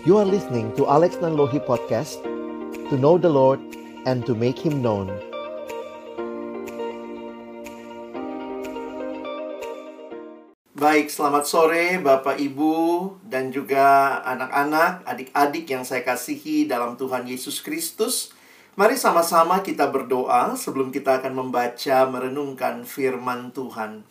You are listening to Alex Nanlohi Podcast To know the Lord and to make Him known Baik, selamat sore Bapak Ibu dan juga anak-anak, adik-adik yang saya kasihi dalam Tuhan Yesus Kristus. Mari sama-sama kita berdoa sebelum kita akan membaca merenungkan firman Tuhan.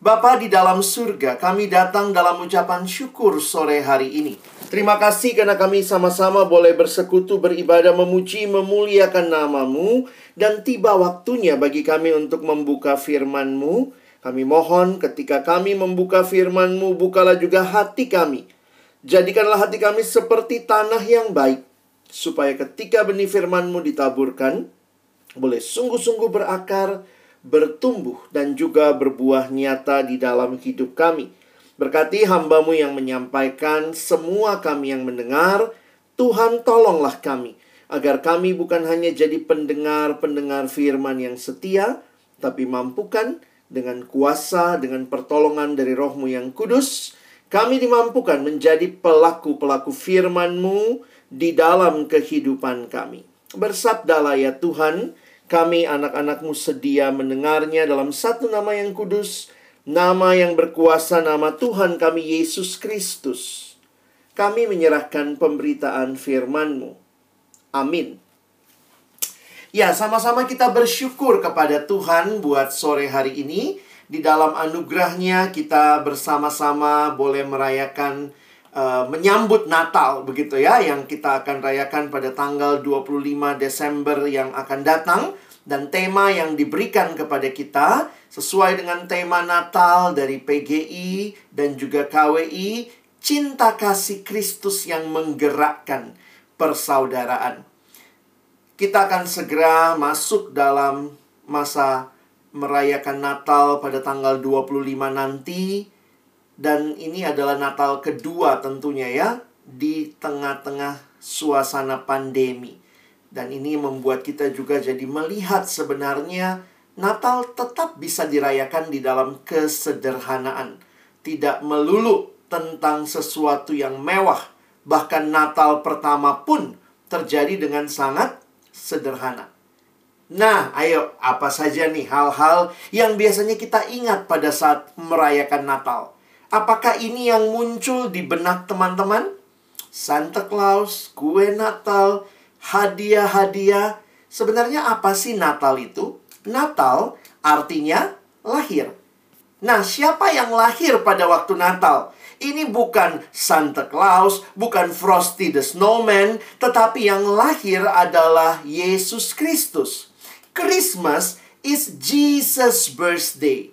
Bapa di dalam surga, kami datang dalam ucapan syukur sore hari ini. Terima kasih karena kami sama-sama boleh bersekutu, beribadah, memuji, memuliakan namamu. Dan tiba waktunya bagi kami untuk membuka firman-Mu. Kami mohon ketika kami membuka firman-Mu, bukalah juga hati kami. Jadikanlah hati kami seperti tanah yang baik. Supaya ketika benih firman-Mu ditaburkan, boleh sungguh-sungguh berakar, bertumbuh, dan juga berbuah nyata di dalam hidup kami. Berkati hambamu yang menyampaikan, semua kami yang mendengar, Tuhan tolonglah kami. Agar kami bukan hanya jadi pendengar-pendengar firman yang setia, tapi mampukan dengan kuasa, dengan pertolongan dari rohmu yang kudus, kami dimampukan menjadi pelaku-pelaku firman-Mu di dalam kehidupan kami. Bersabdalah ya Tuhan, kami anak-anakmu sedia mendengarnya dalam satu nama yang kudus, nama yang berkuasa, nama Tuhan kami Yesus Kristus. Kami menyerahkan pemberitaan firman-Mu. Amin. Ya, sama-sama kita bersyukur kepada Tuhan buat sore hari ini. Di dalam anugerahnya kita bersama-sama boleh merayakan uh, menyambut Natal begitu ya yang kita akan rayakan pada tanggal 25 Desember yang akan datang. Dan tema yang diberikan kepada kita sesuai dengan tema Natal dari PGI dan juga KWI cinta kasih Kristus yang menggerakkan persaudaraan. Kita akan segera masuk dalam masa merayakan Natal pada tanggal 25 nanti dan ini adalah Natal kedua tentunya ya di tengah-tengah suasana pandemi. Dan ini membuat kita juga jadi melihat sebenarnya Natal tetap bisa dirayakan di dalam kesederhanaan. Tidak melulu tentang sesuatu yang mewah. Bahkan Natal pertama pun terjadi dengan sangat sederhana. Nah, ayo, apa saja nih hal-hal yang biasanya kita ingat pada saat merayakan Natal? Apakah ini yang muncul di benak teman-teman? Santa Claus, kue Natal, hadiah-hadiah. Sebenarnya apa sih Natal itu? Natal artinya lahir. Nah, siapa yang lahir pada waktu Natal? Ini bukan Santa Claus, bukan Frosty the Snowman, tetapi yang lahir adalah Yesus Kristus. Christmas is Jesus' birthday.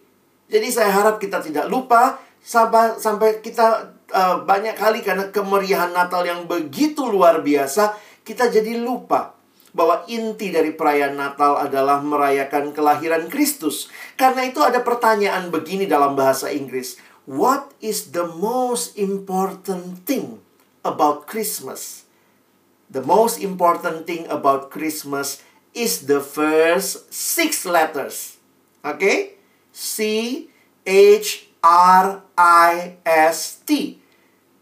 Jadi saya harap kita tidak lupa sampai sampai kita uh, banyak kali karena kemeriahan Natal yang begitu luar biasa, kita jadi lupa bahwa inti dari perayaan Natal adalah merayakan kelahiran Kristus. Karena itu ada pertanyaan begini dalam bahasa Inggris. What is the most important thing about Christmas? The most important thing about Christmas is the first six letters. Okay? C H R I S T.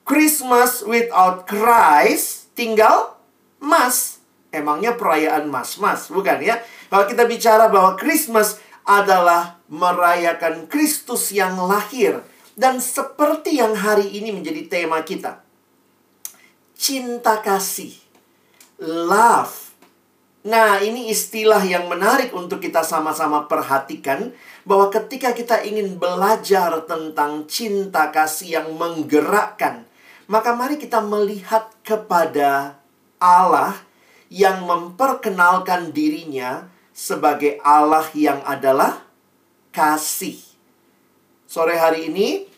Christmas without Christ tinggal mas. Emangnya perayaan mas-mas, bukan ya? Kalau kita bicara bahwa Christmas adalah merayakan Kristus yang lahir dan seperti yang hari ini menjadi tema kita. Cinta kasih. Love. Nah, ini istilah yang menarik untuk kita sama-sama perhatikan bahwa ketika kita ingin belajar tentang cinta kasih yang menggerakkan, maka mari kita melihat kepada Allah yang memperkenalkan dirinya sebagai Allah yang adalah kasih. Sore hari ini,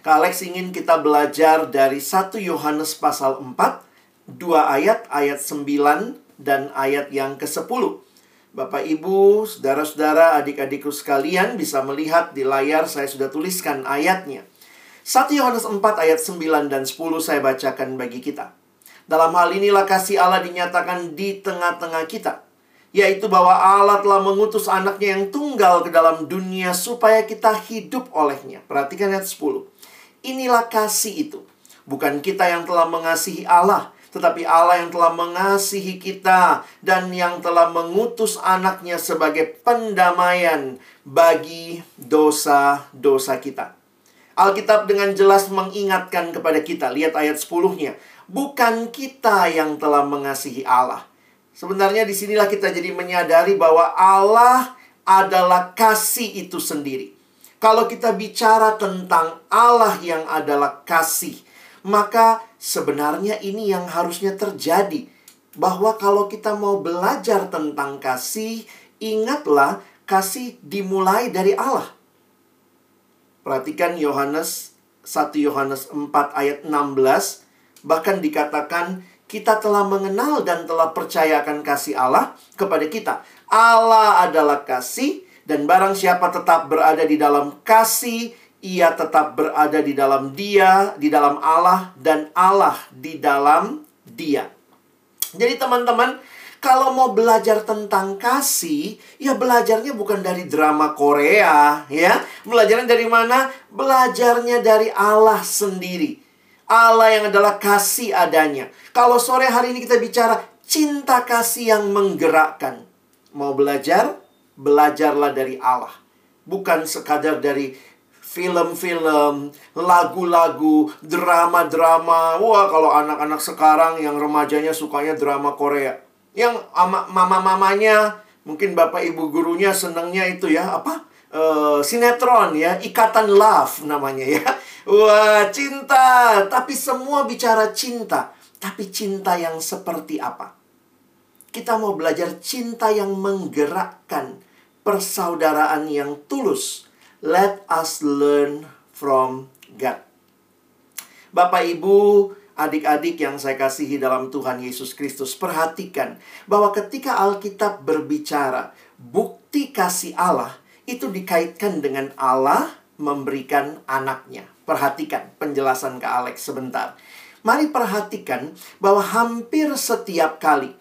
Kak Alex ingin kita belajar dari 1 Yohanes pasal 4, dua ayat, ayat 9 dan ayat yang ke-10. Bapak Ibu, saudara-saudara, adik-adikku sekalian bisa melihat di layar saya sudah tuliskan ayatnya. 1 Yohanes 4 ayat 9 dan 10 saya bacakan bagi kita. Dalam hal inilah kasih Allah dinyatakan di tengah-tengah kita yaitu bahwa Allah telah mengutus anaknya yang tunggal ke dalam dunia supaya kita hidup olehnya. Perhatikan ayat 10. Inilah kasih itu. Bukan kita yang telah mengasihi Allah, tetapi Allah yang telah mengasihi kita dan yang telah mengutus anaknya sebagai pendamaian bagi dosa-dosa kita. Alkitab dengan jelas mengingatkan kepada kita, lihat ayat 10-nya. Bukan kita yang telah mengasihi Allah. Sebenarnya di sinilah kita jadi menyadari bahwa Allah adalah kasih itu sendiri. Kalau kita bicara tentang Allah yang adalah kasih, maka sebenarnya ini yang harusnya terjadi. Bahwa kalau kita mau belajar tentang kasih, ingatlah kasih dimulai dari Allah. Perhatikan Yohanes 1 Yohanes 4 ayat 16 bahkan dikatakan kita telah mengenal dan telah percayakan kasih Allah kepada kita. Allah adalah kasih dan barang siapa tetap berada di dalam kasih, ia tetap berada di dalam Dia, di dalam Allah, dan Allah di dalam Dia. Jadi, teman-teman, kalau mau belajar tentang kasih, ya belajarnya bukan dari drama Korea, ya. Belajarnya dari mana? Belajarnya dari Allah sendiri. Allah yang adalah kasih adanya. Kalau sore hari ini kita bicara cinta kasih yang menggerakkan. Mau belajar? Belajarlah dari Allah. Bukan sekadar dari film-film, lagu-lagu, drama-drama. Wah, kalau anak-anak sekarang yang remajanya sukanya drama Korea. Yang mama-mamanya, mungkin bapak ibu gurunya senangnya itu ya, apa? Uh, sinetron ya, ikatan love namanya ya. Wah, cinta, tapi semua bicara cinta. Tapi cinta yang seperti apa? Kita mau belajar cinta yang menggerakkan persaudaraan yang tulus Let us learn from God. Bapak, Ibu, adik-adik yang saya kasihi dalam Tuhan Yesus Kristus, perhatikan bahwa ketika Alkitab berbicara bukti kasih Allah itu dikaitkan dengan Allah memberikan anaknya. Perhatikan penjelasan ke Alex sebentar. Mari perhatikan bahwa hampir setiap kali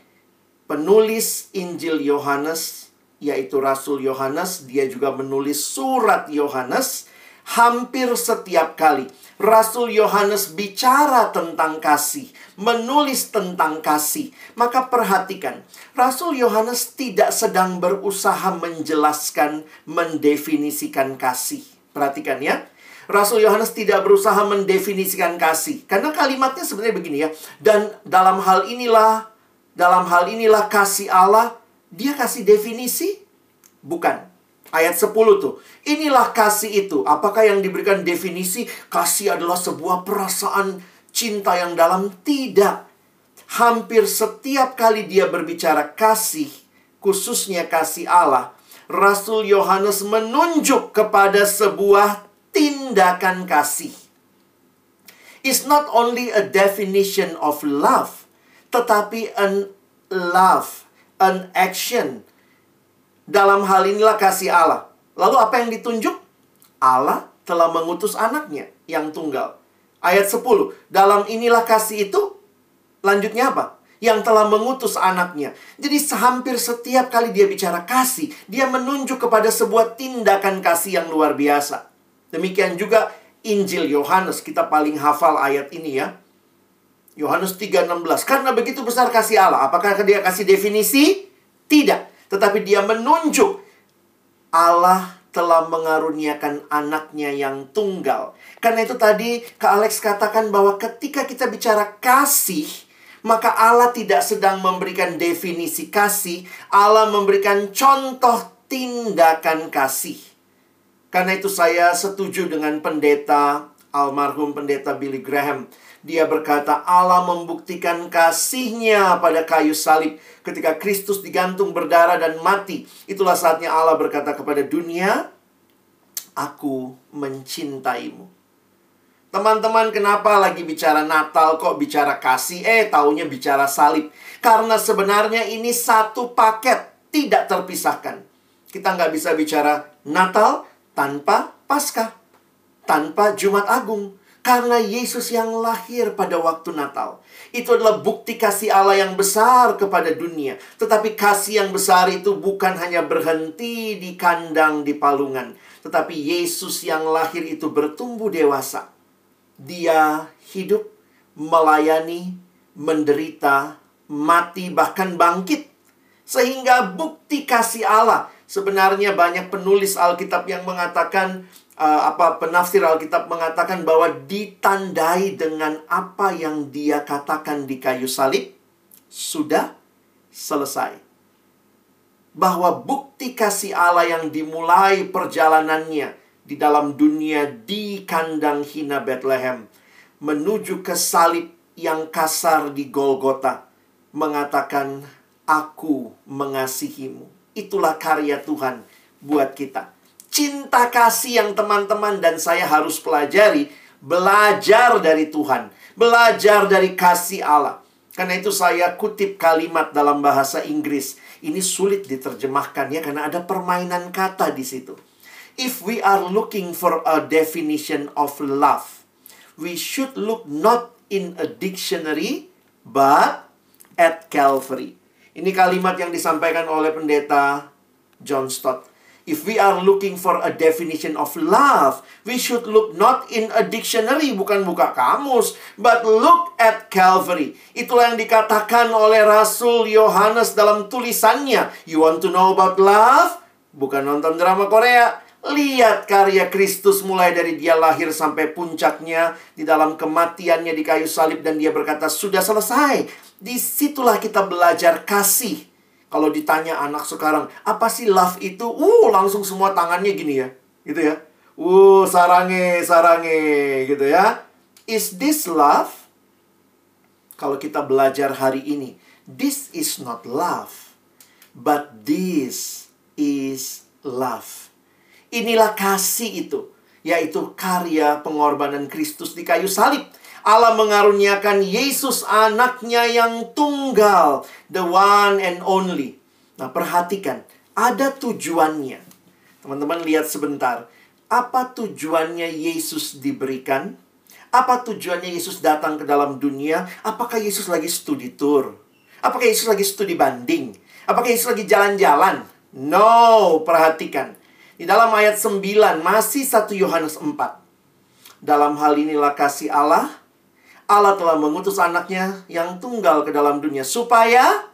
penulis Injil Yohanes yaitu Rasul Yohanes, dia juga menulis surat Yohanes hampir setiap kali. Rasul Yohanes bicara tentang kasih, menulis tentang kasih. Maka perhatikan, Rasul Yohanes tidak sedang berusaha menjelaskan, mendefinisikan kasih. Perhatikan ya. Rasul Yohanes tidak berusaha mendefinisikan kasih. Karena kalimatnya sebenarnya begini ya. Dan dalam hal inilah, dalam hal inilah kasih Allah dia kasih definisi? Bukan. Ayat 10 tuh. Inilah kasih itu. Apakah yang diberikan definisi kasih adalah sebuah perasaan cinta yang dalam? Tidak. Hampir setiap kali dia berbicara kasih, khususnya kasih Allah, Rasul Yohanes menunjuk kepada sebuah tindakan kasih. It's not only a definition of love, tetapi an love an action. Dalam hal inilah kasih Allah. Lalu apa yang ditunjuk? Allah telah mengutus anaknya yang tunggal. Ayat 10. Dalam inilah kasih itu, lanjutnya apa? Yang telah mengutus anaknya. Jadi hampir setiap kali dia bicara kasih, dia menunjuk kepada sebuah tindakan kasih yang luar biasa. Demikian juga Injil Yohanes, kita paling hafal ayat ini ya. Yohanes 3:16. Karena begitu besar kasih Allah. Apakah dia kasih definisi? Tidak. Tetapi dia menunjuk Allah telah mengaruniakan anaknya yang tunggal. Karena itu tadi Kak Alex katakan bahwa ketika kita bicara kasih, maka Allah tidak sedang memberikan definisi kasih, Allah memberikan contoh tindakan kasih. Karena itu saya setuju dengan pendeta almarhum pendeta Billy Graham dia berkata Allah membuktikan kasihnya pada kayu salib ketika Kristus digantung berdarah dan mati. Itulah saatnya Allah berkata kepada dunia, Aku mencintaimu. Teman-teman, kenapa lagi bicara Natal kok bicara kasih? Eh, taunya bicara salib. Karena sebenarnya ini satu paket, tidak terpisahkan. Kita nggak bisa bicara Natal tanpa Paskah, tanpa Jumat Agung karena Yesus yang lahir pada waktu Natal. Itu adalah bukti kasih Allah yang besar kepada dunia. Tetapi kasih yang besar itu bukan hanya berhenti di kandang di palungan. Tetapi Yesus yang lahir itu bertumbuh dewasa. Dia hidup melayani, menderita, mati, bahkan bangkit. Sehingga bukti kasih Allah. Sebenarnya banyak penulis Alkitab yang mengatakan uh, apa penafsir Alkitab mengatakan bahwa ditandai dengan apa yang dia katakan di kayu salib sudah selesai. Bahwa bukti kasih Allah yang dimulai perjalanannya di dalam dunia di kandang hina Bethlehem menuju ke salib yang kasar di Golgota mengatakan aku mengasihimu. Itulah karya Tuhan buat kita. Cinta kasih yang teman-teman dan saya harus pelajari, belajar dari Tuhan, belajar dari kasih Allah. Karena itu saya kutip kalimat dalam bahasa Inggris. Ini sulit diterjemahkan ya karena ada permainan kata di situ. If we are looking for a definition of love, we should look not in a dictionary but at Calvary. Ini kalimat yang disampaikan oleh pendeta John Stott. If we are looking for a definition of love, we should look not in a dictionary, bukan buka kamus, but look at Calvary. Itulah yang dikatakan oleh Rasul Yohanes dalam tulisannya. You want to know about love? Bukan nonton drama Korea. Lihat karya Kristus mulai dari dia lahir sampai puncaknya di dalam kematiannya di kayu salib dan dia berkata sudah selesai. Di situlah kita belajar kasih. Kalau ditanya anak sekarang, apa sih love itu? Uh, langsung semua tangannya gini ya. Gitu ya. Uh, sarange, sarange, gitu ya. Is this love? Kalau kita belajar hari ini, this is not love, but this is love. Inilah kasih itu, yaitu karya pengorbanan Kristus di kayu salib Allah mengaruniakan Yesus anaknya yang tunggal, the one and only. Nah, perhatikan, ada tujuannya. Teman-teman lihat sebentar. Apa tujuannya Yesus diberikan? Apa tujuannya Yesus datang ke dalam dunia? Apakah Yesus lagi studi tour? Apakah Yesus lagi studi banding? Apakah Yesus lagi jalan-jalan? No, perhatikan. Di dalam ayat 9, masih 1 Yohanes 4. Dalam hal inilah kasih Allah, Allah telah mengutus anaknya yang tunggal ke dalam dunia supaya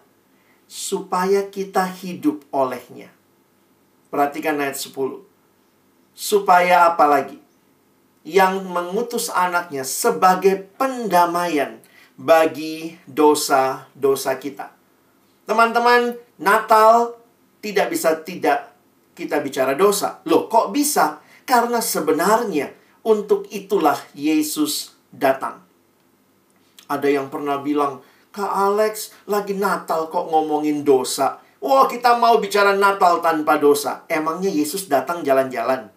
supaya kita hidup olehnya. Perhatikan ayat 10. Supaya apa lagi? Yang mengutus anaknya sebagai pendamaian bagi dosa-dosa kita. Teman-teman, Natal tidak bisa tidak kita bicara dosa. Loh, kok bisa? Karena sebenarnya untuk itulah Yesus datang. Ada yang pernah bilang, Kak Alex, lagi Natal kok ngomongin dosa. Wah, kita mau bicara Natal tanpa dosa. Emangnya Yesus datang jalan-jalan?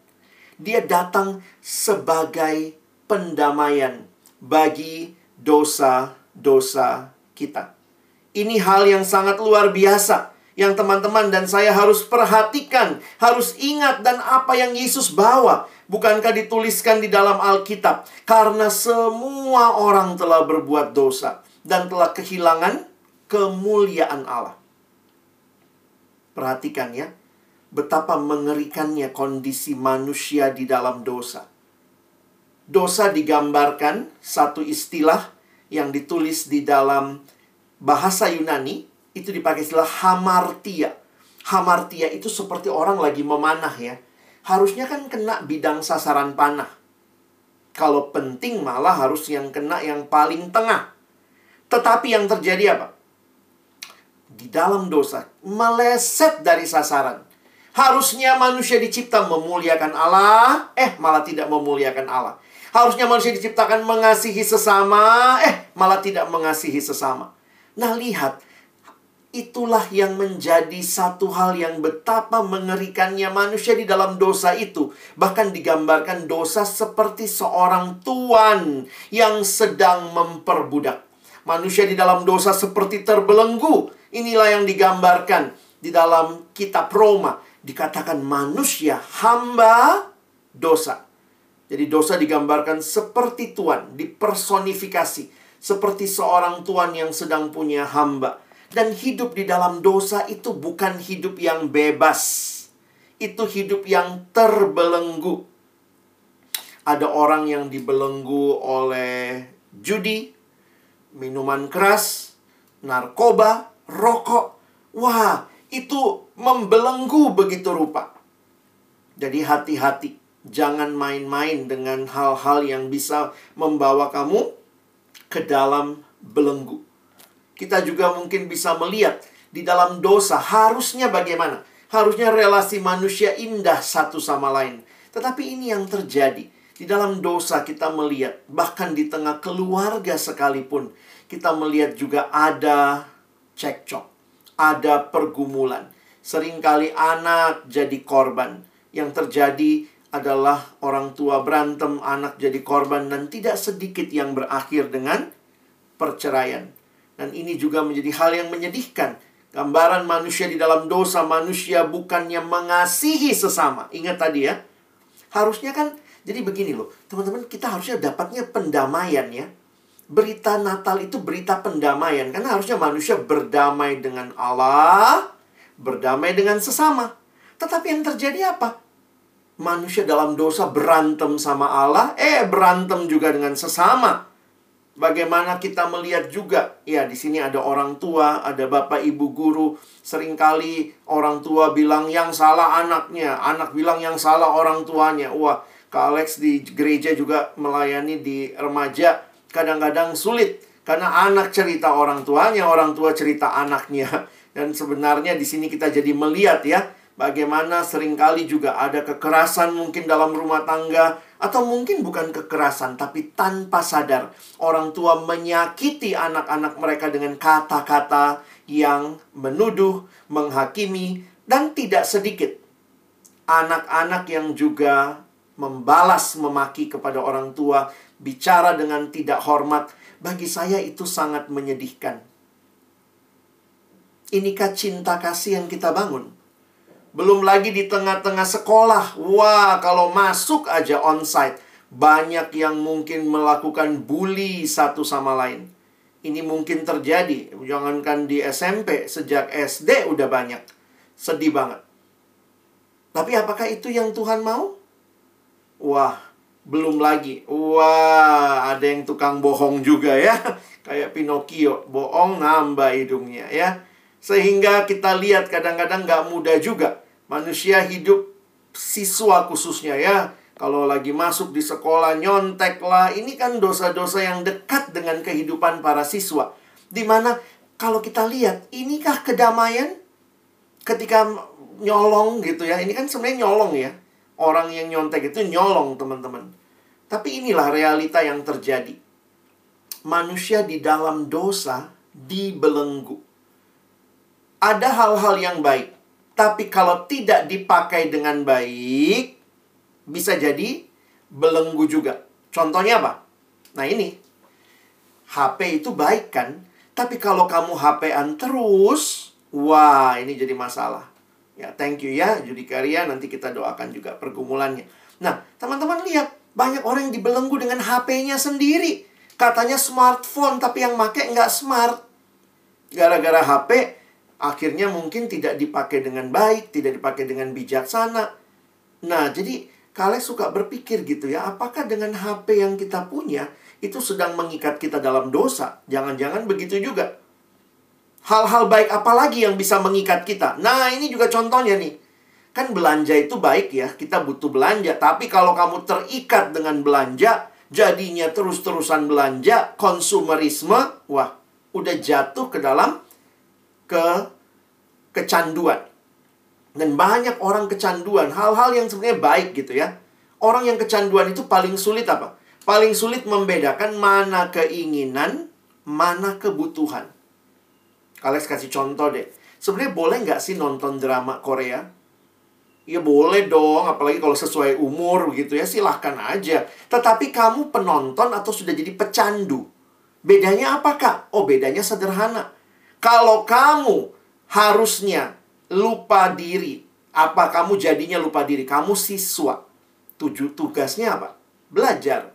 Dia datang sebagai pendamaian bagi dosa-dosa kita. Ini hal yang sangat luar biasa yang teman-teman dan saya harus perhatikan, harus ingat dan apa yang Yesus bawa. Bukankah dituliskan di dalam Alkitab? Karena semua orang telah berbuat dosa dan telah kehilangan kemuliaan Allah. Perhatikan ya, betapa mengerikannya kondisi manusia di dalam dosa. Dosa digambarkan satu istilah yang ditulis di dalam bahasa Yunani, itu dipakai istilah hamartia. Hamartia itu seperti orang lagi memanah ya harusnya kan kena bidang sasaran panah. Kalau penting malah harus yang kena yang paling tengah. Tetapi yang terjadi apa? Di dalam dosa, meleset dari sasaran. Harusnya manusia dicipta memuliakan Allah, eh malah tidak memuliakan Allah. Harusnya manusia diciptakan mengasihi sesama, eh malah tidak mengasihi sesama. Nah, lihat, Itulah yang menjadi satu hal yang betapa mengerikannya manusia di dalam dosa itu. Bahkan digambarkan dosa seperti seorang tuan yang sedang memperbudak. Manusia di dalam dosa seperti terbelenggu. Inilah yang digambarkan di dalam kitab Roma. Dikatakan manusia hamba dosa. Jadi dosa digambarkan seperti tuan, dipersonifikasi. Seperti seorang tuan yang sedang punya hamba. Dan hidup di dalam dosa itu bukan hidup yang bebas. Itu hidup yang terbelenggu. Ada orang yang dibelenggu oleh judi, minuman keras, narkoba, rokok. Wah, itu membelenggu begitu rupa. Jadi hati-hati, jangan main-main dengan hal-hal yang bisa membawa kamu ke dalam belenggu. Kita juga mungkin bisa melihat di dalam dosa harusnya bagaimana? Harusnya relasi manusia indah satu sama lain. Tetapi ini yang terjadi. Di dalam dosa kita melihat, bahkan di tengah keluarga sekalipun, kita melihat juga ada cekcok, ada pergumulan. Seringkali anak jadi korban. Yang terjadi adalah orang tua berantem, anak jadi korban, dan tidak sedikit yang berakhir dengan perceraian. Dan ini juga menjadi hal yang menyedihkan. Gambaran manusia di dalam dosa, manusia bukannya mengasihi sesama. Ingat tadi ya, harusnya kan jadi begini loh, teman-teman, kita harusnya dapatnya pendamaian ya. Berita Natal itu berita pendamaian karena harusnya manusia berdamai dengan Allah, berdamai dengan sesama. Tetapi yang terjadi apa? Manusia dalam dosa berantem sama Allah, eh berantem juga dengan sesama. Bagaimana kita melihat juga, ya di sini ada orang tua, ada bapak ibu guru. Seringkali orang tua bilang yang salah anaknya, anak bilang yang salah orang tuanya. Wah, Kak Alex di gereja juga melayani di remaja kadang-kadang sulit karena anak cerita orang tuanya, orang tua cerita anaknya. Dan sebenarnya di sini kita jadi melihat ya, bagaimana sering kali juga ada kekerasan mungkin dalam rumah tangga atau mungkin bukan kekerasan tapi tanpa sadar orang tua menyakiti anak-anak mereka dengan kata-kata yang menuduh, menghakimi dan tidak sedikit anak-anak yang juga membalas memaki kepada orang tua, bicara dengan tidak hormat, bagi saya itu sangat menyedihkan. Inikah cinta kasih yang kita bangun? Belum lagi di tengah-tengah sekolah. Wah, kalau masuk aja onsite, banyak yang mungkin melakukan bully satu sama lain. Ini mungkin terjadi, jangankan di SMP, sejak SD udah banyak. Sedih banget. Tapi apakah itu yang Tuhan mau? Wah, belum lagi. Wah, ada yang tukang bohong juga ya. Kayak Pinocchio, bohong nambah hidungnya ya. Sehingga kita lihat kadang-kadang nggak mudah juga. Manusia hidup siswa khususnya ya. Kalau lagi masuk di sekolah nyontek lah. Ini kan dosa-dosa yang dekat dengan kehidupan para siswa. Di mana kalau kita lihat, inikah kedamaian ketika nyolong gitu ya. Ini kan sebenarnya nyolong ya orang yang nyontek itu nyolong teman-teman. Tapi inilah realita yang terjadi. Manusia di dalam dosa dibelenggu. Ada hal-hal yang baik, tapi kalau tidak dipakai dengan baik, bisa jadi belenggu juga. Contohnya apa? Nah ini, HP itu baik kan? Tapi kalau kamu HP-an terus, wah ini jadi masalah. Ya, thank you ya Judikaria, nanti kita doakan juga pergumulannya. Nah, teman-teman lihat, banyak orang yang dibelenggu dengan HP-nya sendiri. Katanya smartphone, tapi yang make nggak smart. Gara-gara HP, akhirnya mungkin tidak dipakai dengan baik, tidak dipakai dengan bijaksana. Nah, jadi kalian suka berpikir gitu ya, apakah dengan HP yang kita punya, itu sedang mengikat kita dalam dosa? Jangan-jangan begitu juga. Hal-hal baik apa lagi yang bisa mengikat kita? Nah, ini juga contohnya nih. Kan belanja itu baik ya, kita butuh belanja. Tapi kalau kamu terikat dengan belanja, jadinya terus-terusan belanja, konsumerisme, wah, udah jatuh ke dalam ke kecanduan. Dan banyak orang kecanduan, hal-hal yang sebenarnya baik gitu ya. Orang yang kecanduan itu paling sulit apa? Paling sulit membedakan mana keinginan, mana kebutuhan. Alex kasih contoh deh. Sebenarnya boleh nggak sih nonton drama Korea? Ya boleh dong, apalagi kalau sesuai umur begitu ya, silahkan aja. Tetapi kamu penonton atau sudah jadi pecandu? Bedanya apa kak? Oh bedanya sederhana. Kalau kamu harusnya lupa diri, apa kamu jadinya lupa diri? Kamu siswa. Tujuh tugasnya apa? Belajar.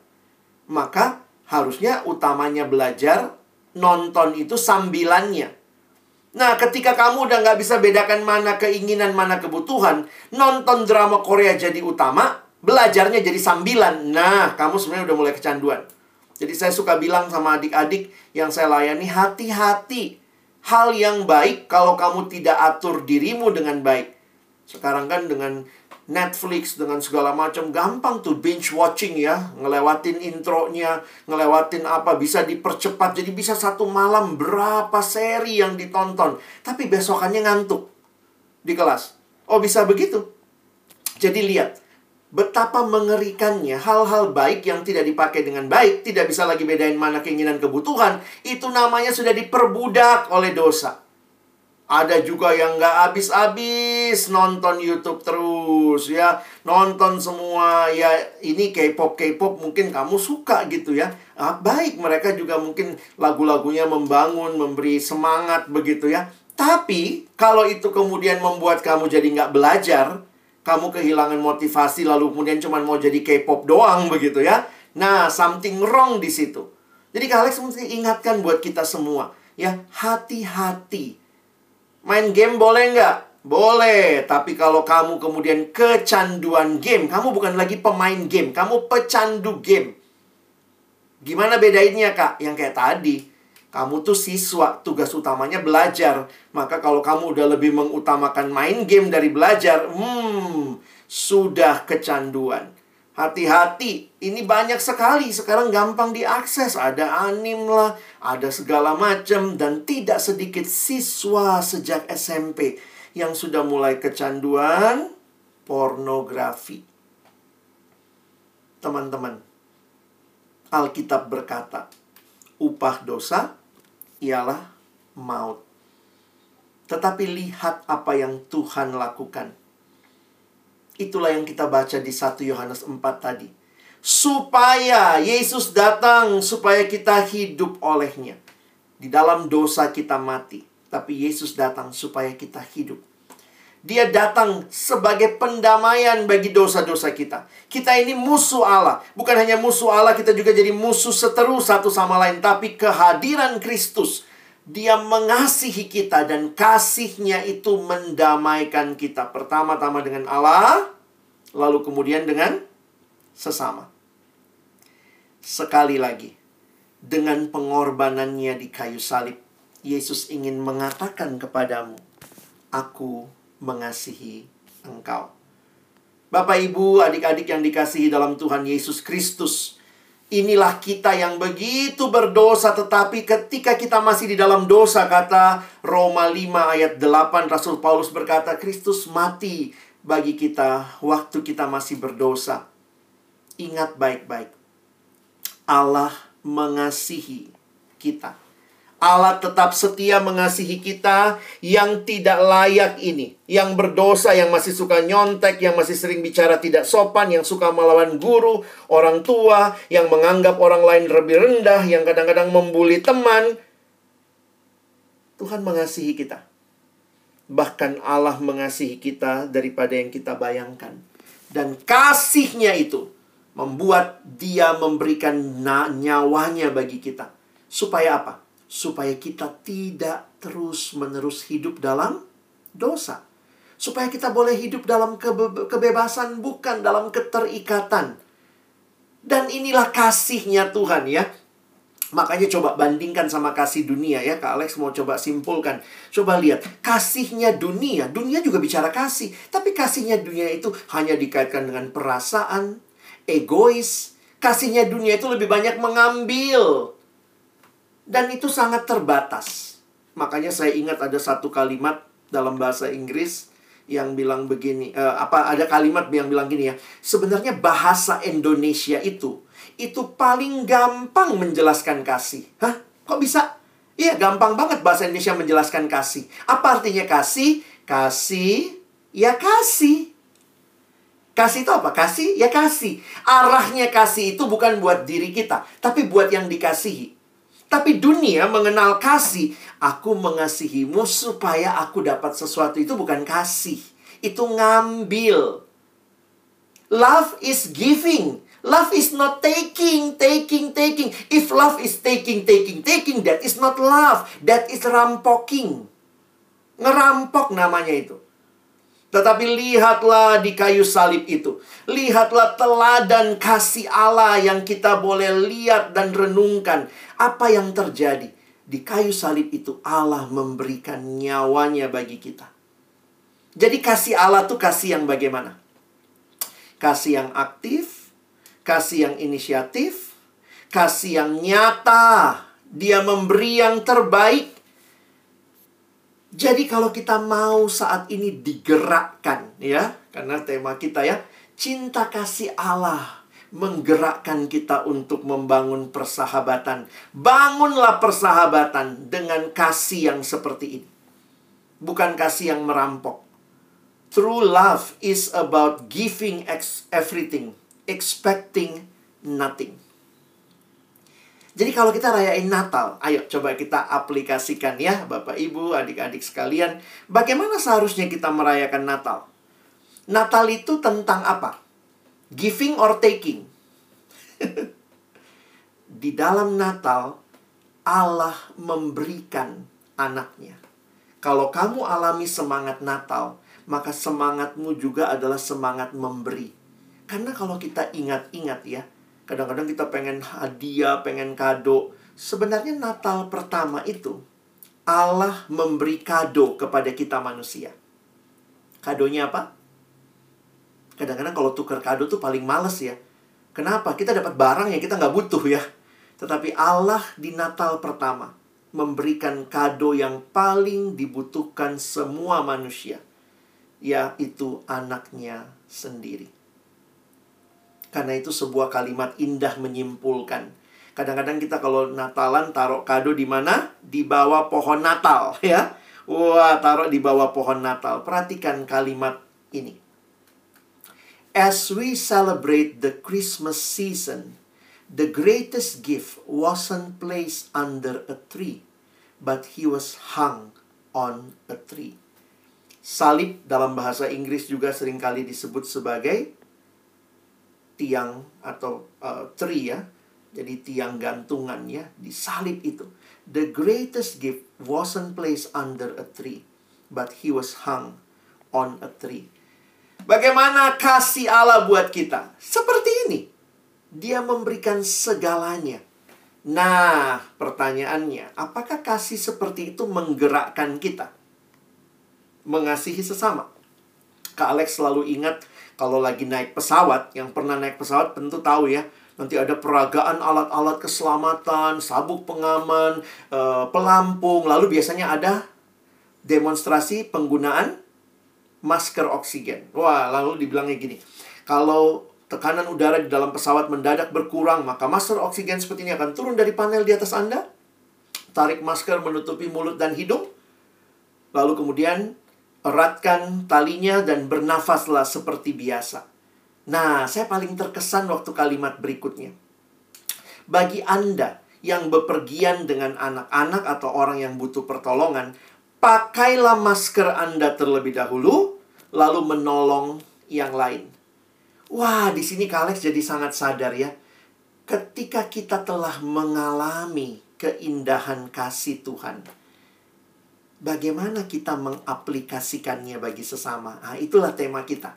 Maka harusnya utamanya belajar, nonton itu sambilannya. Nah, ketika kamu udah nggak bisa bedakan mana keinginan, mana kebutuhan, nonton drama Korea jadi utama, belajarnya jadi sambilan. Nah, kamu sebenarnya udah mulai kecanduan. Jadi saya suka bilang sama adik-adik yang saya layani, hati-hati. Hal yang baik kalau kamu tidak atur dirimu dengan baik. Sekarang kan dengan Netflix dengan segala macam gampang tuh binge watching ya, ngelewatin intronya, ngelewatin apa bisa dipercepat jadi bisa satu malam berapa seri yang ditonton, tapi besokannya ngantuk di kelas. Oh, bisa begitu. Jadi lihat, betapa mengerikannya hal-hal baik yang tidak dipakai dengan baik, tidak bisa lagi bedain mana keinginan kebutuhan, itu namanya sudah diperbudak oleh dosa. Ada juga yang nggak habis-habis nonton YouTube terus ya, nonton semua ya ini K-pop K-pop mungkin kamu suka gitu ya. Ah, baik mereka juga mungkin lagu-lagunya membangun, memberi semangat begitu ya. Tapi kalau itu kemudian membuat kamu jadi nggak belajar, kamu kehilangan motivasi lalu kemudian cuma mau jadi K-pop doang begitu ya. Nah, something wrong di situ. Jadi Kak Alex mesti ingatkan buat kita semua, ya hati-hati. Main game boleh nggak? Boleh, tapi kalau kamu kemudian kecanduan game, kamu bukan lagi pemain game, kamu pecandu game. Gimana bedainnya kak? Yang kayak tadi, kamu tuh siswa, tugas utamanya belajar. Maka kalau kamu udah lebih mengutamakan main game dari belajar, hmm, sudah kecanduan. Hati-hati, ini banyak sekali. Sekarang gampang diakses. Ada anim lah, ada segala macam. Dan tidak sedikit siswa sejak SMP yang sudah mulai kecanduan pornografi. Teman-teman, Alkitab berkata, upah dosa ialah maut. Tetapi lihat apa yang Tuhan lakukan. Itulah yang kita baca di 1 Yohanes 4 tadi. Supaya Yesus datang, supaya kita hidup olehnya. Di dalam dosa kita mati. Tapi Yesus datang supaya kita hidup. Dia datang sebagai pendamaian bagi dosa-dosa kita. Kita ini musuh Allah. Bukan hanya musuh Allah, kita juga jadi musuh seteru satu sama lain. Tapi kehadiran Kristus, dia mengasihi kita dan kasihnya itu mendamaikan kita. Pertama-tama dengan Allah, lalu kemudian dengan sesama. Sekali lagi, dengan pengorbanannya di kayu salib, Yesus ingin mengatakan kepadamu, Aku mengasihi engkau. Bapak, Ibu, adik-adik yang dikasihi dalam Tuhan Yesus Kristus, inilah kita yang begitu berdosa, tetapi ketika kita masih di dalam dosa, kata Roma 5 ayat 8, Rasul Paulus berkata, Kristus mati bagi kita waktu kita masih berdosa. Ingat baik-baik, Allah mengasihi kita Allah tetap setia mengasihi kita yang tidak layak ini. Yang berdosa, yang masih suka nyontek, yang masih sering bicara tidak sopan, yang suka melawan guru, orang tua, yang menganggap orang lain lebih rendah, yang kadang-kadang membuli teman. Tuhan mengasihi kita. Bahkan Allah mengasihi kita daripada yang kita bayangkan. Dan kasihnya itu membuat dia memberikan nyawanya bagi kita. Supaya apa? Supaya kita tidak terus-menerus hidup dalam dosa. Supaya kita boleh hidup dalam kebe kebebasan, bukan dalam keterikatan. Dan inilah kasihnya Tuhan ya. Makanya coba bandingkan sama kasih dunia ya Kak Alex mau coba simpulkan Coba lihat Kasihnya dunia Dunia juga bicara kasih Tapi kasihnya dunia itu hanya dikaitkan dengan perasaan Egois Kasihnya dunia itu lebih banyak mengambil dan itu sangat terbatas. Makanya saya ingat ada satu kalimat dalam bahasa Inggris yang bilang begini, uh, apa ada kalimat yang bilang gini ya. Sebenarnya bahasa Indonesia itu itu paling gampang menjelaskan kasih. Hah? Kok bisa? Iya, gampang banget bahasa Indonesia menjelaskan kasih. Apa artinya kasih? Kasih ya kasih. Kasih itu apa? Kasih ya kasih. Arahnya kasih itu bukan buat diri kita, tapi buat yang dikasihi. Tapi dunia mengenal kasih. Aku mengasihimu supaya aku dapat sesuatu itu bukan kasih. Itu ngambil. Love is giving. Love is not taking, taking, taking. If love is taking, taking, taking, that is not love. That is rampoking. Ngerampok namanya itu. Tetapi lihatlah di kayu salib itu. Lihatlah teladan kasih Allah yang kita boleh lihat dan renungkan. Apa yang terjadi? Di kayu salib itu Allah memberikan nyawanya bagi kita. Jadi kasih Allah tuh kasih yang bagaimana? Kasih yang aktif, kasih yang inisiatif, kasih yang nyata. Dia memberi yang terbaik jadi kalau kita mau saat ini digerakkan ya, karena tema kita ya, cinta kasih Allah menggerakkan kita untuk membangun persahabatan. Bangunlah persahabatan dengan kasih yang seperti ini. Bukan kasih yang merampok. True love is about giving everything, expecting nothing. Jadi kalau kita rayain Natal, ayo coba kita aplikasikan ya Bapak Ibu, adik-adik sekalian. Bagaimana seharusnya kita merayakan Natal? Natal itu tentang apa? Giving or taking? Di dalam Natal, Allah memberikan anaknya. Kalau kamu alami semangat Natal, maka semangatmu juga adalah semangat memberi. Karena kalau kita ingat-ingat ya, Kadang-kadang kita pengen hadiah, pengen kado. Sebenarnya Natal pertama itu Allah memberi kado kepada kita manusia. Kadonya apa? Kadang-kadang kalau tuker kado tuh paling males ya. Kenapa? Kita dapat barang yang kita nggak butuh ya. Tetapi Allah di Natal pertama memberikan kado yang paling dibutuhkan semua manusia. Yaitu anaknya sendiri. Karena itu sebuah kalimat indah menyimpulkan. Kadang-kadang kita kalau Natalan taruh kado di mana? Di bawah pohon Natal, ya. Wah, taruh di bawah pohon Natal. Perhatikan kalimat ini. As we celebrate the Christmas season, the greatest gift wasn't placed under a tree, but he was hung on a tree. Salib dalam bahasa Inggris juga sering kali disebut sebagai tiang atau uh, tree ya. Jadi tiang gantungan ya, di salib itu. The greatest gift wasn't placed under a tree, but he was hung on a tree. Bagaimana kasih Allah buat kita? Seperti ini. Dia memberikan segalanya. Nah, pertanyaannya, apakah kasih seperti itu menggerakkan kita? Mengasihi sesama. Kak Alex selalu ingat kalau lagi naik pesawat, yang pernah naik pesawat tentu tahu ya, nanti ada peragaan alat-alat keselamatan, sabuk pengaman, uh, pelampung, lalu biasanya ada demonstrasi penggunaan masker oksigen. Wah, lalu dibilangnya gini, kalau tekanan udara di dalam pesawat mendadak berkurang, maka masker oksigen seperti ini akan turun dari panel di atas Anda, tarik masker menutupi mulut dan hidung, lalu kemudian eratkan talinya dan bernafaslah seperti biasa. Nah, saya paling terkesan waktu kalimat berikutnya. Bagi Anda yang bepergian dengan anak-anak atau orang yang butuh pertolongan, pakailah masker Anda terlebih dahulu, lalu menolong yang lain. Wah, di sini Kalex jadi sangat sadar ya. Ketika kita telah mengalami keindahan kasih Tuhan, bagaimana kita mengaplikasikannya bagi sesama. Nah, itulah tema kita.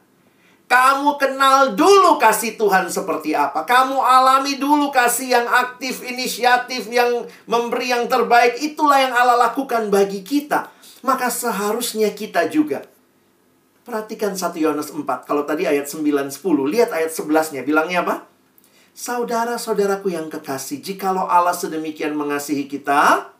Kamu kenal dulu kasih Tuhan seperti apa. Kamu alami dulu kasih yang aktif, inisiatif, yang memberi yang terbaik. Itulah yang Allah lakukan bagi kita. Maka seharusnya kita juga. Perhatikan 1 Yohanes 4. Kalau tadi ayat 9, 10. Lihat ayat 11-nya. Bilangnya apa? Saudara-saudaraku yang kekasih, jikalau Allah sedemikian mengasihi kita,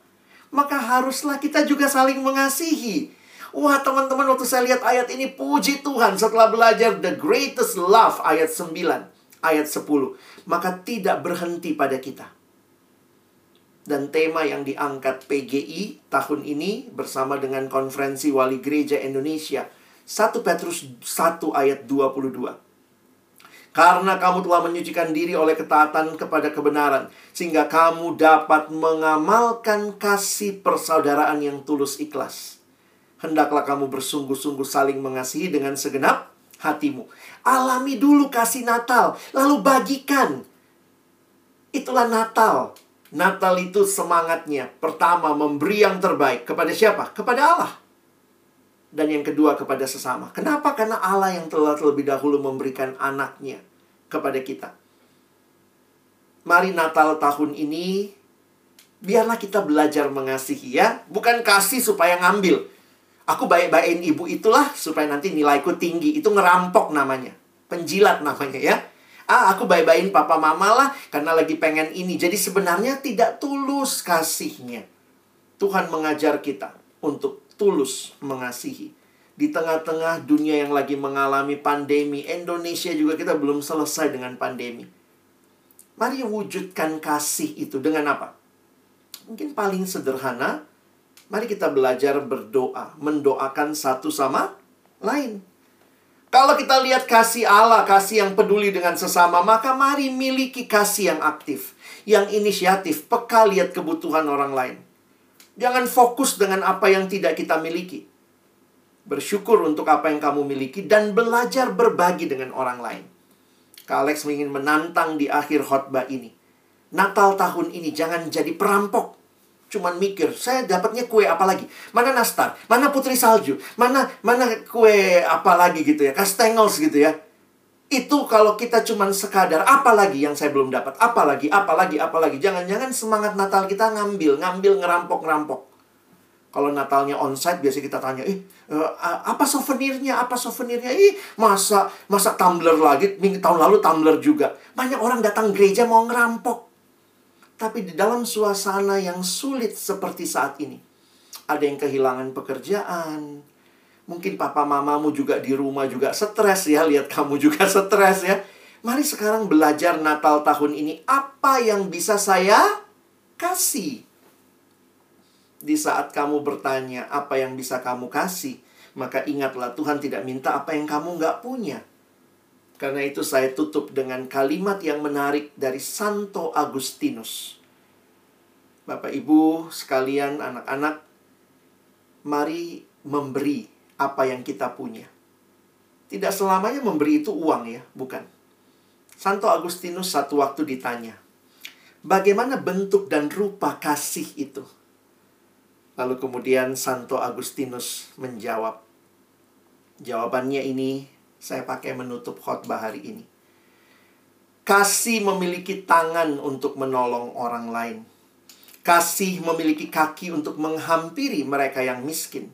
maka haruslah kita juga saling mengasihi. Wah teman-teman waktu saya lihat ayat ini puji Tuhan setelah belajar the greatest love ayat 9 ayat 10 maka tidak berhenti pada kita. Dan tema yang diangkat PGI tahun ini bersama dengan konferensi wali gereja Indonesia 1 Petrus 1 ayat 22. Karena kamu telah menyucikan diri oleh ketaatan kepada kebenaran, sehingga kamu dapat mengamalkan kasih persaudaraan yang tulus ikhlas. Hendaklah kamu bersungguh-sungguh saling mengasihi dengan segenap hatimu. Alami dulu kasih Natal, lalu bagikan. Itulah Natal. Natal itu semangatnya. Pertama, memberi yang terbaik. Kepada siapa? Kepada Allah. Dan yang kedua kepada sesama. Kenapa? Karena Allah yang telah terlebih dahulu memberikan anaknya kepada kita. Mari Natal tahun ini biarlah kita belajar mengasihi ya, bukan kasih supaya ngambil. Aku baik-baikin ibu itulah supaya nanti nilaiku tinggi. Itu ngerampok namanya. Penjilat namanya ya. Ah, aku baik-baikin papa mama lah karena lagi pengen ini. Jadi sebenarnya tidak tulus kasihnya. Tuhan mengajar kita untuk tulus mengasihi. Di tengah-tengah dunia yang lagi mengalami pandemi, Indonesia juga kita belum selesai dengan pandemi. Mari wujudkan kasih itu dengan apa? Mungkin paling sederhana, mari kita belajar berdoa, mendoakan satu sama lain. Kalau kita lihat kasih Allah, kasih yang peduli dengan sesama, maka mari miliki kasih yang aktif, yang inisiatif, peka lihat kebutuhan orang lain. Jangan fokus dengan apa yang tidak kita miliki. Bersyukur untuk apa yang kamu miliki dan belajar berbagi dengan orang lain. Kak Alex ingin menantang di akhir khotbah ini. Natal tahun ini jangan jadi perampok. Cuman mikir, saya dapatnya kue apa lagi? Mana nastar? Mana putri salju? Mana mana kue apa lagi gitu ya? Kastengels gitu ya itu kalau kita cuman sekadar apa lagi yang saya belum dapat apa lagi apa lagi apa lagi jangan-jangan semangat Natal kita ngambil ngambil ngerampok ngerampok kalau Natalnya onsite biasa kita tanya eh, apa souvenirnya? Apa souvenirnya? Ih masa masa tumbler lagi? Minggu tahun lalu tumbler juga. Banyak orang datang gereja mau ngerampok. Tapi di dalam suasana yang sulit seperti saat ini ada yang kehilangan pekerjaan Mungkin papa mamamu juga di rumah juga stres ya, lihat kamu juga stres ya. Mari sekarang belajar Natal tahun ini apa yang bisa saya kasih. Di saat kamu bertanya apa yang bisa kamu kasih, maka ingatlah Tuhan tidak minta apa yang kamu nggak punya. Karena itu saya tutup dengan kalimat yang menarik dari Santo Agustinus. Bapak Ibu sekalian anak-anak, mari memberi apa yang kita punya. Tidak selamanya memberi itu uang ya, bukan. Santo Agustinus satu waktu ditanya, bagaimana bentuk dan rupa kasih itu? Lalu kemudian Santo Agustinus menjawab. Jawabannya ini saya pakai menutup khotbah hari ini. Kasih memiliki tangan untuk menolong orang lain. Kasih memiliki kaki untuk menghampiri mereka yang miskin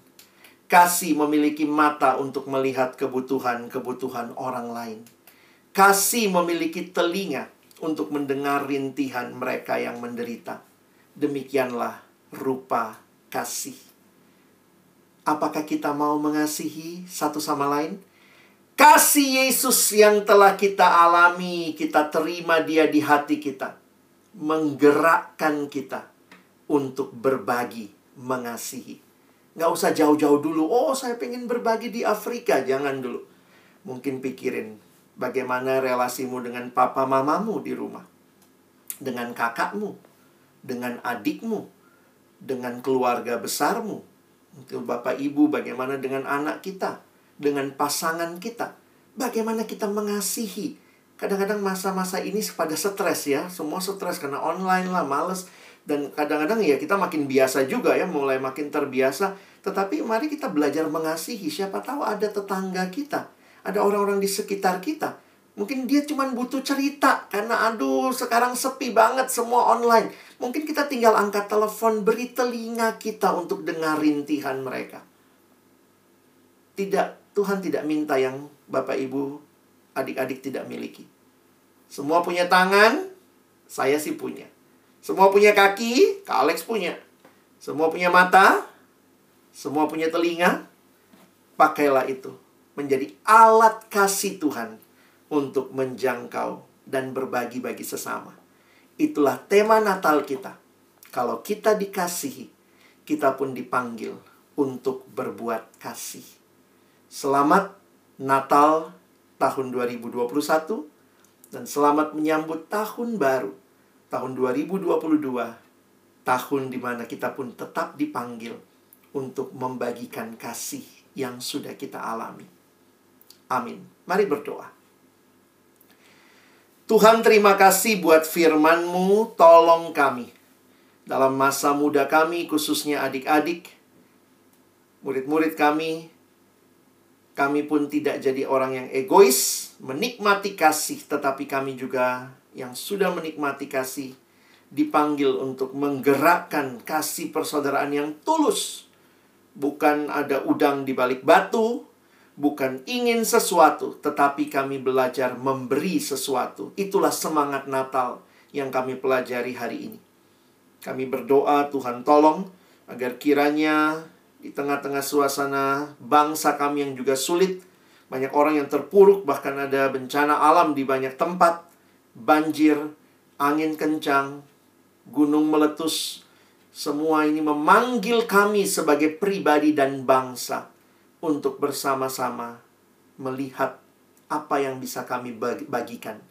Kasih memiliki mata untuk melihat kebutuhan-kebutuhan orang lain. Kasih memiliki telinga untuk mendengar rintihan mereka yang menderita. Demikianlah rupa kasih. Apakah kita mau mengasihi satu sama lain? Kasih Yesus yang telah kita alami, kita terima Dia di hati kita, menggerakkan kita untuk berbagi, mengasihi. Nggak usah jauh-jauh dulu. Oh, saya pengen berbagi di Afrika. Jangan dulu. Mungkin pikirin bagaimana relasimu dengan papa mamamu di rumah. Dengan kakakmu. Dengan adikmu. Dengan keluarga besarmu. Untuk bapak ibu, bagaimana dengan anak kita. Dengan pasangan kita. Bagaimana kita mengasihi. Kadang-kadang masa-masa ini pada stres ya. Semua stres karena online lah, males. Dan kadang-kadang ya kita makin biasa juga ya, mulai makin terbiasa tetapi mari kita belajar mengasihi. Siapa tahu ada tetangga kita, ada orang-orang di sekitar kita. Mungkin dia cuma butuh cerita karena aduh sekarang sepi banget semua online. Mungkin kita tinggal angkat telepon beri telinga kita untuk dengar rintihan mereka. Tidak, Tuhan tidak minta yang Bapak Ibu, adik-adik tidak miliki. Semua punya tangan, saya sih punya. Semua punya kaki, Kak Alex punya. Semua punya mata, semua punya telinga, pakailah itu menjadi alat kasih Tuhan untuk menjangkau dan berbagi bagi sesama. Itulah tema Natal kita. Kalau kita dikasihi, kita pun dipanggil untuk berbuat kasih. Selamat Natal tahun 2021 dan selamat menyambut tahun baru tahun 2022 tahun di mana kita pun tetap dipanggil untuk membagikan kasih yang sudah kita alami. Amin. Mari berdoa. Tuhan terima kasih buat firman-Mu, tolong kami. Dalam masa muda kami, khususnya adik-adik, murid-murid kami, Kami pun tidak jadi orang yang egois, menikmati kasih, tetapi kami juga yang sudah menikmati kasih dipanggil untuk menggerakkan kasih persaudaraan yang tulus. Bukan ada udang di balik batu, bukan ingin sesuatu, tetapi kami belajar memberi sesuatu. Itulah semangat Natal yang kami pelajari hari ini. Kami berdoa, Tuhan tolong agar kiranya di tengah-tengah suasana bangsa kami yang juga sulit, banyak orang yang terpuruk, bahkan ada bencana alam di banyak tempat, banjir, angin kencang, gunung meletus, semua ini memanggil kami sebagai pribadi dan bangsa untuk bersama-sama melihat apa yang bisa kami bagikan.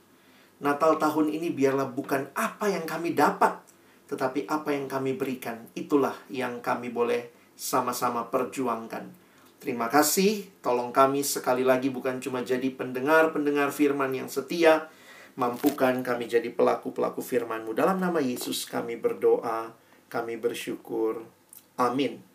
Natal tahun ini biarlah bukan apa yang kami dapat, tetapi apa yang kami berikan. Itulah yang kami boleh sama-sama perjuangkan. Terima kasih, tolong kami sekali lagi bukan cuma jadi pendengar-pendengar firman yang setia, mampukan kami jadi pelaku-pelaku firman-Mu. Dalam nama Yesus kami berdoa, kami bersyukur. Amin.